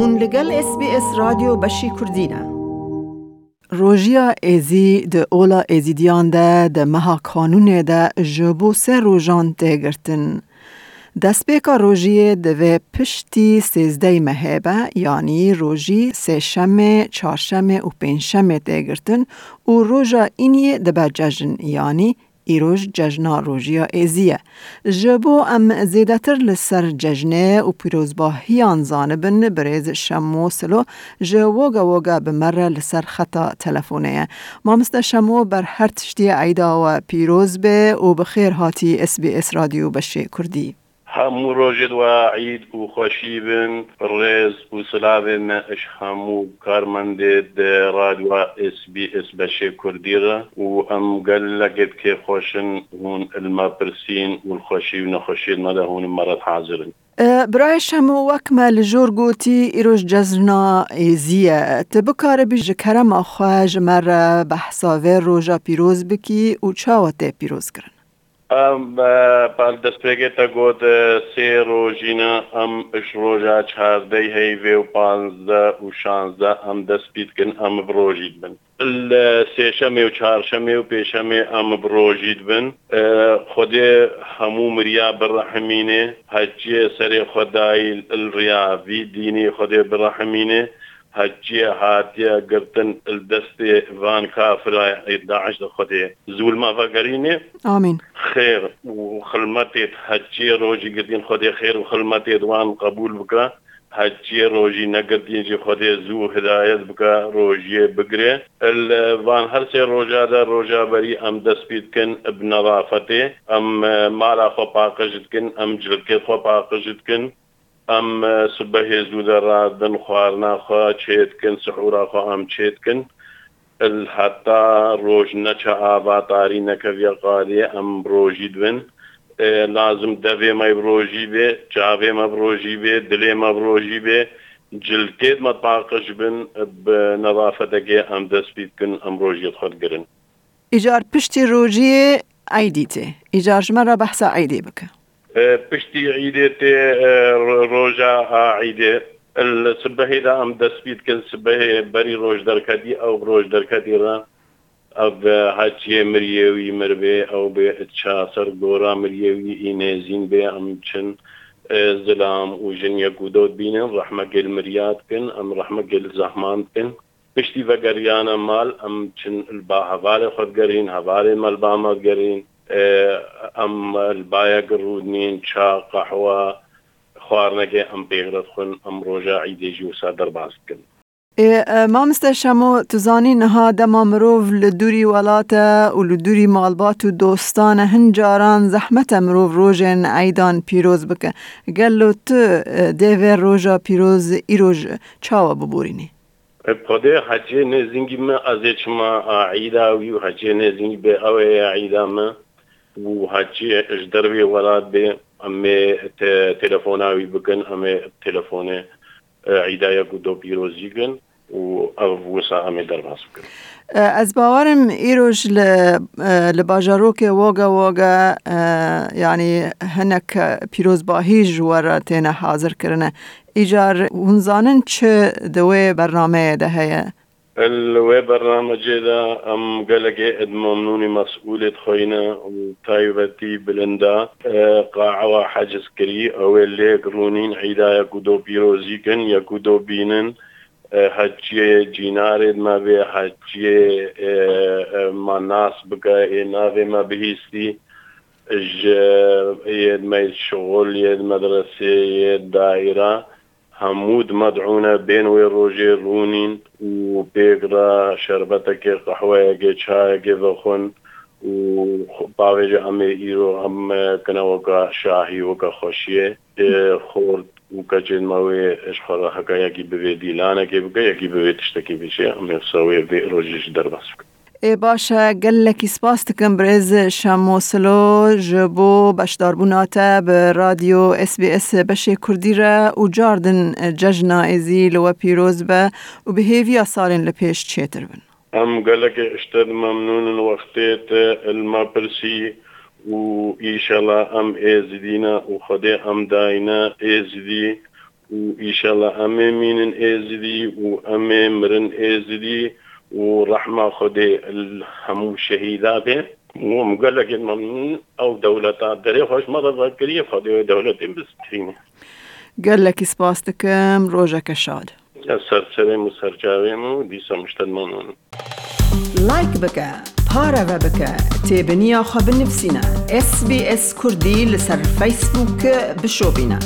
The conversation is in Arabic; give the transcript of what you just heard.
هون لگل اس بی اس رادیو بشی کردینه روژیا ایزی ده اولا ایزیدیان ده ده مها کانون ده جبو سه روژان تگرتن. دستپیکا روژی دوی پشتی سیزده مهبه یعنی روژی سه شمه، چهار شمه و پنج شمه تگرتن و روژا اینی دبه ججن یعنی ایروژ ججنا روژیا ایزیه. جبو ام زیدتر لسر ججنه و پیروزباهیان زانبن بریز شمو سلو جووگا وگا بمره لسر خطا تلفونه. ما مثل شمو بر هر تشتی عیدا و پیروز به و بخیر هاتی اس بی اس رادیو بشه کردی. هەموو ڕۆژێت وا عید و خۆشی بن ڕێز و سلاێ مەش هەموو کارمەندێت رادیوە SسBS بەشێ کوردیرە و ئەم گەل لەگەت کێ خۆشن هون ئەلما پرسین و خۆشی و نەخۆشیت مەدە هون مەرەت حاضرن. برای شەمە وەکمە لە ژۆر گوتی ئیرۆژ جەزنا ئێزیە بکارە کەرەمە خوۆژ مەرە بەحساوێ ڕۆژە پیرۆز بکی و چاوە تێ پیرۆزکردن. پال دەستپێکێتە گۆت سێ ڕۆژینە ئەم ئش ڕۆژە چاردەی هەیوێ و پانزدە و شانزدە ئەم دەستپیتکن ئەم بڕۆژیت بن. لە سێشەمێ و چهارشەمێ و پێشەمێ ئەم بڕۆژیت بن خودێ هەموو مریا بڕەحمینێ هەجێ سەرێ خۆدایی ڕیاوی دینی خودێ بڕەحمینێ هەجیە هاتیە گرتن دەستێ وان کافرای داعش خودێ زول مافەگەرینێ ئامین خێر و خلمەتێت هەجیە ڕۆژی گرتین خودێ خێر و خلمەتێت وان قبول بکە هەجیە ڕۆژی نەگرتینجی خودێ زوو هدایت بکە ڕۆژیە بگرێ وان هەرسێ ڕۆژادا ڕۆژابەری ئەم دەستپیتکن بنەڕافەتێ ئەم مالا خۆ پاقەژتکن ئەم جلکێت خۆ پاقەژتکن ئەم سبە هێزوو دەڕادن خواردناخوا چێتکن سحوراخوا ئەم چێتکن حتا ڕۆژ نەچە ئاواتاری نەکەویە قالێ ئەم ڕۆژی دوێن. لازم دەبێ مای ڕۆژی بێ چاوێ مە ڕۆژی بێ دلێ مە ڕۆژی بێ. جلکێت مە پاقش بن نەوافەتەکێ ئەم دەستپیتکن ئەم ڕۆژیت خۆتگرن. ئیجار پشتی ڕۆژیە ئایدیتێ ئیجارژمەرە بەحسا ئایدێ بکە. پشتی عیدێت ڕۆژە عیدێ سبهێدا ئەم دەستپیت کرد سبهەیە بەری ڕۆژ دەرکەتی ئەو ڕۆژ دەرکەتیڕە ئەو هەچیە مریێوی مربێ ئەو بێ چاسەر گۆرا مریێوی ئینێزین بێ ئەم چند زلام و ژنیە گودۆت بینن ڕحمەگەل مریاتکن ئەم ڕحمەگەل زەحمانکن پشتی بەگەریانە مال ئەم چند با هەوارێ خۆتگەرین هەوارێ گەرین ئەم البایە گڕودنین چا قەحوە خواردنەکە ئەم پێغرت خون ئەم ڕۆژە عیدێژی وسا دەرباز بکەن. مامستە شەمۆ توزانی نەها دەما مرۆڤ لە دووری وڵاتە و لە دووری ماڵبات و دۆستانە هەنجاران زەحمەتە مرۆڤ ڕۆژێن ئایدان پیرۆز بکە. گەل لۆ ت دێوێ ڕۆژە پیرۆز ئیرۆژ چاوە ببورینی خودێ حەجێ نێزینگی من ئەزێچمە عیداوی و حەجێ نێزینگی بێ ئەوەیە عیدامە. و هەچی ئەش دەروێ وڵات بێ ئەمێ تەلەفۆناوی بکەن ئەمێ تەلەفۆنێ عیدایە و دۆ پیرۆزیگەن و ئەو وسا ئەمێ دەرباس بکەن ئەس باوارم ئیرۆژ لە باژارۆکێ وۆگە وۆگە ینی هەنێک پیرۆزباهی ژوەرە تێنە حاضرکردنە ئیجار هونزانن چ دەوێ بەرنمەیە دەهەیە الوێ بەرنامەجێدا ئەم گەلگێ ئەدممنونی مەسئولێت و تایبەتی بلندا قاعوە حەجزکردی ئەوێ لێک ڕوونین عیدایە گودۆ پیرۆزیکن یە گودۆ بینن هەچیە جینارێت ما بێ هەچیێ ماناس بکە ئێ ناوێ مە بهیستی مەی شغل یێت مەدرسێ دایرە هەمود مەدعونە بێن وێ ڕۆژێ ڕوونین و پێگرا شربەتەکێ قەحوەیەگێ چایەگێ بەخۆن و باوێژە ئەمێ ئیرۆ ئەم کنەوەکە شاهی وەکە خۆشیە خۆرد و کەچێنمەوەی ئەشخۆڕە هەکە یەکی ببێ دیلانەکێ بگە یەکی ببێت شتێکی بچێ ئەمێ سەوەیە بێ ڕۆژیش دەرباس بکە ای باشه گلکی سپاس دکم برز شموسلو جبو بشداربوناته به رادیو اس بی اس بشه کردی را و جاردن ججنا ازی لو پیروز به و به هیوی سالین لپیش چیتر بن؟ ام گلک اشتد ممنون وقتیت الما پرسی و ایشالا ام ایزدینا و خود ام داینا ایزدی وإن شاء الله أمي مين إزدي وأمي مرن إزدي ورحمة خدي الهمو الشهيدات ومقال لك من أو دولة دري خوش مرة ذكرية خدي دولة بستريني قال لك سپاس دکم روژك شاد سر سرم و سر جاویم و دیسا مشتد مانون لايك بك بارا بك تابنيا خب نفسنا إس بي إس كردي لسر فيسبوك بشوبنا